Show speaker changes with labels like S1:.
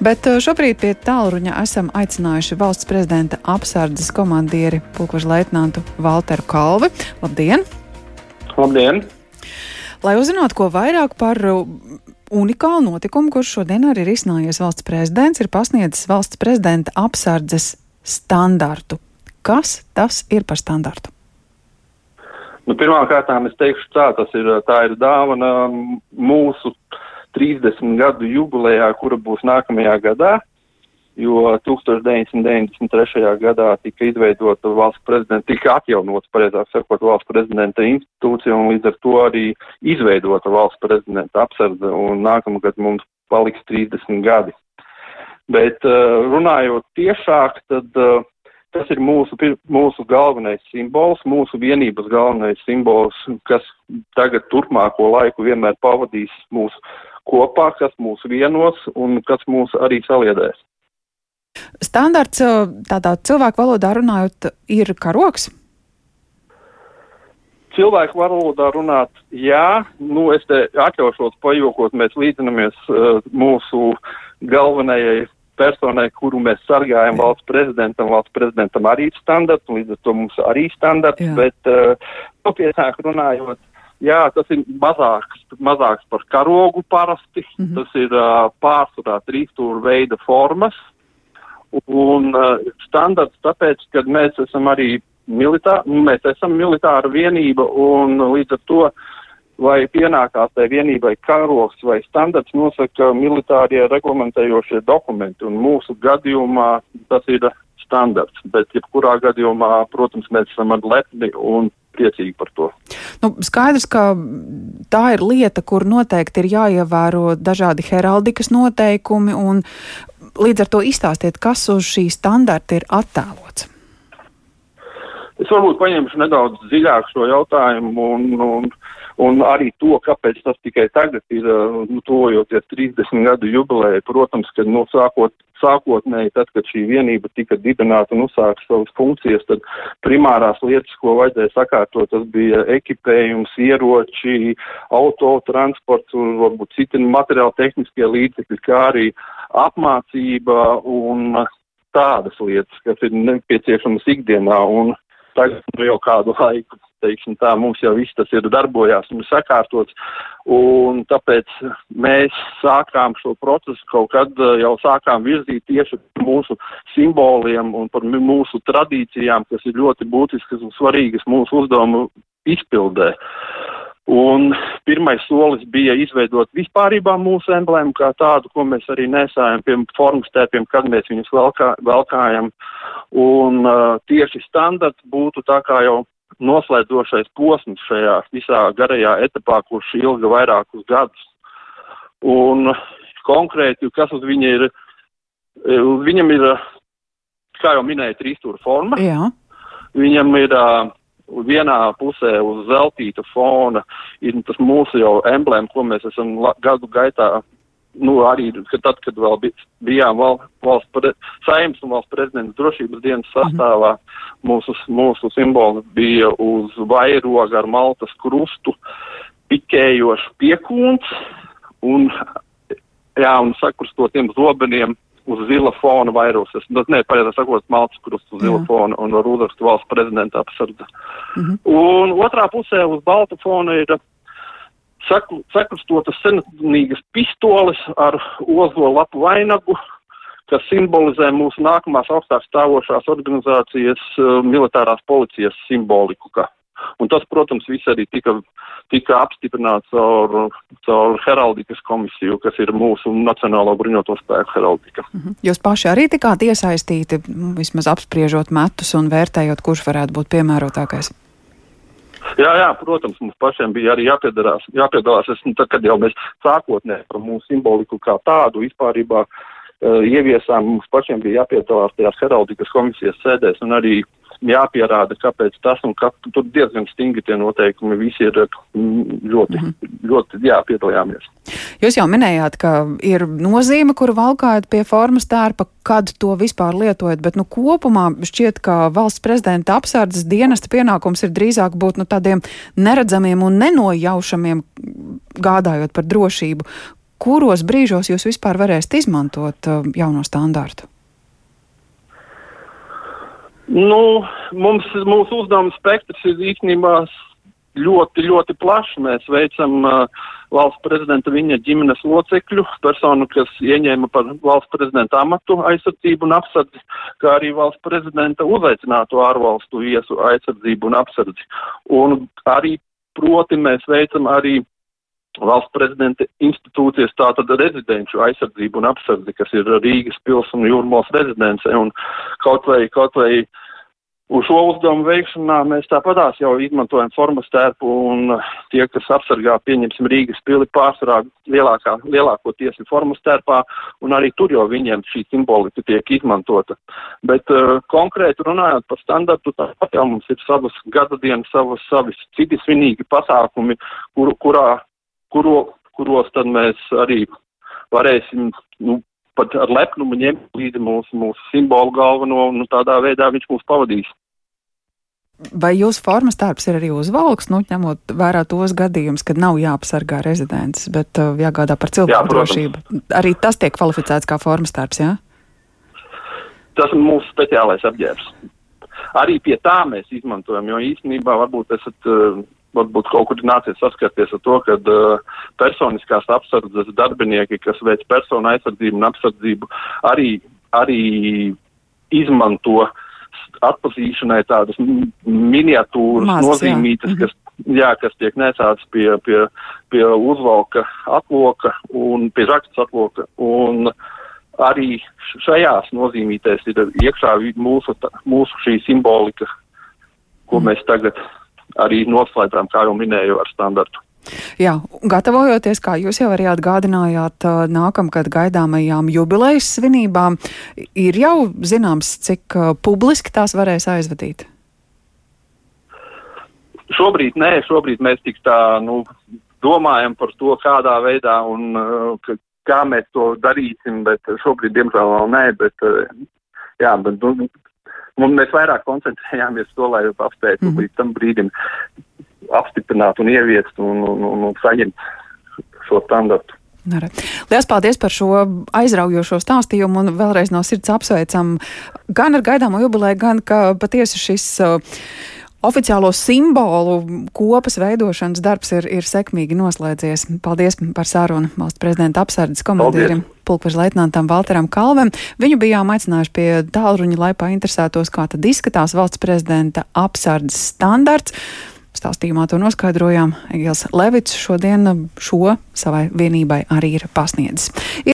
S1: Bet uh, šobrīd pie tālruņa esam aicinājuši valsts prezidenta apsardzes komandieri pulkveža leitnantu Valteru Kalvi. Labdien!
S2: Labdien!
S1: Lai uzzinātu ko vairāk par uh, unikālu notikumu, kurš šodien arī ir izcinājies valsts prezidents, ir pasniedzis valsts prezidenta apsardzes standartu. Kas tas ir par standartu?
S2: Nu, Pirmkārt, es teikšu, tā, tas ir, tā ir dāvana mūsu 30 gadu jubilejā, kura būs nākamajā gadā, jo 1993. gadā tika izveidota valsts prezidenta, tika atjaunots, pareizāk sakot, valsts prezidenta institūcija un līdz ar to arī izveidota valsts prezidenta apsardze un nākamgad mums paliks 30 gadi. Bet uh, runājot tiešāk, tad uh, Tas ir mūsu, mūsu galvenais simbols, mūsu vienības galvenais simbols, kas tagad turpmāko laiku vienmēr pavadīs mūsu kopā, kas mūs vienos un kas mūs arī saliedēs.
S1: Standarts tādā cilvēku valodā runājot ir karoks?
S2: Cilvēku valodā runāt, jā, nu es te atļaušos pajokot, mēs līdzinamies uh, mūsu galvenajai personai, kuru mēs sargājam valsts prezidentam, valsts prezidentam arī standarts, līdz ar to mums arī standarts, jā. bet uh, nopietnāk runājot, Jā, tas ir mazāks, mazāks par karogu parasti. Mm -hmm. Tas ir uh, pārsvarā trīsstūra veida formas. Un uh, standarts tāpēc, ka mēs esam arī militā, mēs esam militāra vienība un līdz ar to, vai pienākās tai vienībai karogs vai standarts nosaka militārie reglamentējošie dokumenti. Un mūsu gadījumā tas ir standarts, bet jebkurā gadījumā, protams, mēs esam lepni un priecīgi par to.
S1: Nu, skaidrs, ka tā ir lieta, kur noteikti ir jāievēro dažādi heraldikas noteikumi, un līdz ar to izstāstiet, kas uz šī standarta ir attēlots.
S2: Es varbūt paņemšu nedaudz dziļāk šo jautājumu un, un Un arī to, kāpēc tas tikai tagad ir, uh, nu, tojoties 30 gadu jubilēju, protams, ka, nu, sākot, sākotnēji, tad, kad šī vienība tika dibināta un uzsāka savas funkcijas, tad primārās lietas, ko vajadzēja sakārtot, tas bija ekipējums, ieroči, autotransports un varbūt citi materiāli tehniskie līdzekļi, kā arī apmācība un tādas lietas, kas ir nepieciešamas ikdienā. Un tagad jau kādu laiku teiksim tā, mums jau viss tas ir darbojās un sakārtots, un tāpēc mēs sākām šo procesu kaut kad eh, jau sākām virzīt tieši par mūsu simboliem un par mūsu tradīcijām, kas ir ļoti būtiskas un svarīgas mūsu uzdevumu izpildē. Un pirmais solis bija izveidot vispārībā mūsu emblēmu kā tādu, ko mēs arī nesājam pie formas tēpiem, kad mēs viņus velkā, velkājam. Un uh, tieši standarts būtu tā kā jau noslēdzošais posms šajā visā garajā etapā, kurš ilga vairākus gadus. Un konkrēti, kas uz viņa ir, viņam ir, kā jau minēja, trīstūra forma.
S1: Jā.
S2: Viņam ir vienā pusē uz zeltīta fona ir tas mūsu jau emblēma, ko mēs esam gadu gaitā nu, arī kad tad, kad vēl bijām val, valsts pre, saimnes un valsts prezidents drošības dienas mhm. sastāvā, mūsu, mūsu simbols bija uz vairoga ar maltas krustu pikējošs piekūns un, jā, un sakrustotiem zobeniem uz zila fona vairos. Es, nu, ne, pareizāk sakot, maltas krustu uz zila fona un ar uzrakstu valsts prezidenta apsardze. Mm -hmm. Un otrā pusē uz balta fona ir sakrustotas senatnīgas pistoles ar ozo lapu vainagu, kas simbolizē mūsu nākamās augstāk stāvošās organizācijas uh, militārās policijas simboliku. Ka. Un tas, protams, viss arī tika, tika apstiprināts caur, caur heraldikas komisiju, kas ir mūsu Nacionālo bruņoto spēku heraldika.
S1: Mhm. Jūs paši arī tikāt iesaistīti, vismaz apspriežot metus un vērtējot, kurš varētu būt piemērotākais?
S2: Jā, jā, protams, mums pašiem bija arī jāpiedalās. jāpiedalās. Es, nu, tad, kad jau mēs sākotnē par mūsu simboliku kā tādu vispārībā uh, ieviesām, mums pašiem bija jāpiedalās tajās heraldikas komisijas sēdēs un arī jāpierāda, kāpēc tas un kā tur diezgan stingri tie noteikumi visi ir mm, ļoti, mm -hmm. ļoti jāpiedalījāmies.
S1: Jūs jau minējāt, ka ir nozīme, kuru valkājat pie formas tērpa, kad to vispār lietojat, bet nu kopumā šķiet, ka valsts prezidenta apsardzes dienesta pienākums ir drīzāk būt nu tādiem neredzamiem un nenojaušamiem gādājot par drošību. kuros brīžos jūs vispār varēsiet izmantot uh, jauno standārtu?
S2: Nu, mums, mūsu uzdevuma spektrs ir īstenībā ļoti, ļoti plašs. Mēs veicam uh, valsts prezidenta viņa ģimenes locekļu, personu, kas ieņēma par valsts prezidenta amatu aizsardzību un apsardzi, kā arī valsts prezidenta uzaicināto ārvalstu viesu aizsardzību un apsardzi. Un arī, proti, mēs veicam arī valsts prezidenta institūcijas, tātad rezidenču aizsardzību un apsardzi, kas ir Rīgas pils un jūrmos rezidence, un kaut vai, kaut vai Uz šo uzdevumu veikšanā mēs tāpatās jau izmantojam formas tērpu un tie, kas apsargā, pieņemsim, Rīgas pili pārsvarā lielākā, lielākoties ir formas tērpā un arī tur jau viņiem šī simbolika tiek izmantota. Bet uh, konkrēti runājot par standartu, tāpat jau mums ir savas gada dienas, savas, savas citi svinīgi pasākumi, kur, kurā, kuro, kuros tad mēs arī varēsim nu, pat ar lepnumu ņemt līdzi mūsu, mūsu simbolu galveno, un nu, tādā veidā viņš mūs pavadīs.
S1: Vai jūsu formas darbs ir arī uzvalks, nu, ņemot vērā tos gadījumus, kad nav jāpasargā rezidents, bet uh, jāgādā par cilvēku drošību? Arī tas tiek kvalificēts kā formas darbs, jā?
S2: Tas ir mūsu speciālais apģērbs. Arī pie tā mēs izmantojam, jo īstenībā varbūt esat uh, varbūt kaut kur nācies saskarties ar to, ka uh, personiskās apsardzes darbinieki, kas veic personu aizsardzību un apsardzību, arī, arī izmanto atpazīšanai tādas miniatūras Maz, nozīmītas, jā. kas, jā, kas tiek nesāts pie, pie, pie uzvalka atloka un pie žaktas atloka. Un arī šajās nozīmītēs ir iekšā mūsu, mūsu šī simbolika, ko mm. mēs tagad arī noslēdzām, kā jau minēju, ar standartu.
S1: Jā, gatavojoties, kā jūs jau arī atgādinājāt, nākamgad gaidāmajām jubilejas svinībām, ir jau zināms, cik publiski tās varēs aizvadīt?
S2: Šobrīd nē, šobrīd mēs tik tā, nu, domājam par to, kādā veidā un kā mēs to darīsim, bet šobrīd, diemžēl, vēl nē, bet, jā, bet, nu, Un mēs vairāk koncentrējāmies to, lai apspētu mm līdz tam brīdim apstiprināt un ieviest un, un, un, un saņemt šo standartu.
S1: Lielas paldies par šo aizraujošo stāstījumu un vēlreiz no sirds apsveicam gan ar gaidāmo jubileju, gan ka patiesi šis uh, oficiālo simbolu kopas veidošanas darbs ir, ir sekmīgi noslēdzies. Paldies par sarunu valsts prezidenta apsardzes komandierim. Pulkveža leitnantam Valteram Kalvem. Viņu bijām aicinājuši pie tālruņa, lai painteresētos, kā tad izskatās valsts prezidenta apsardzes standarts. Stāstījumā to noskaidrojām. Egils Levits šodien šo savai vienībai arī ir pasniedzis.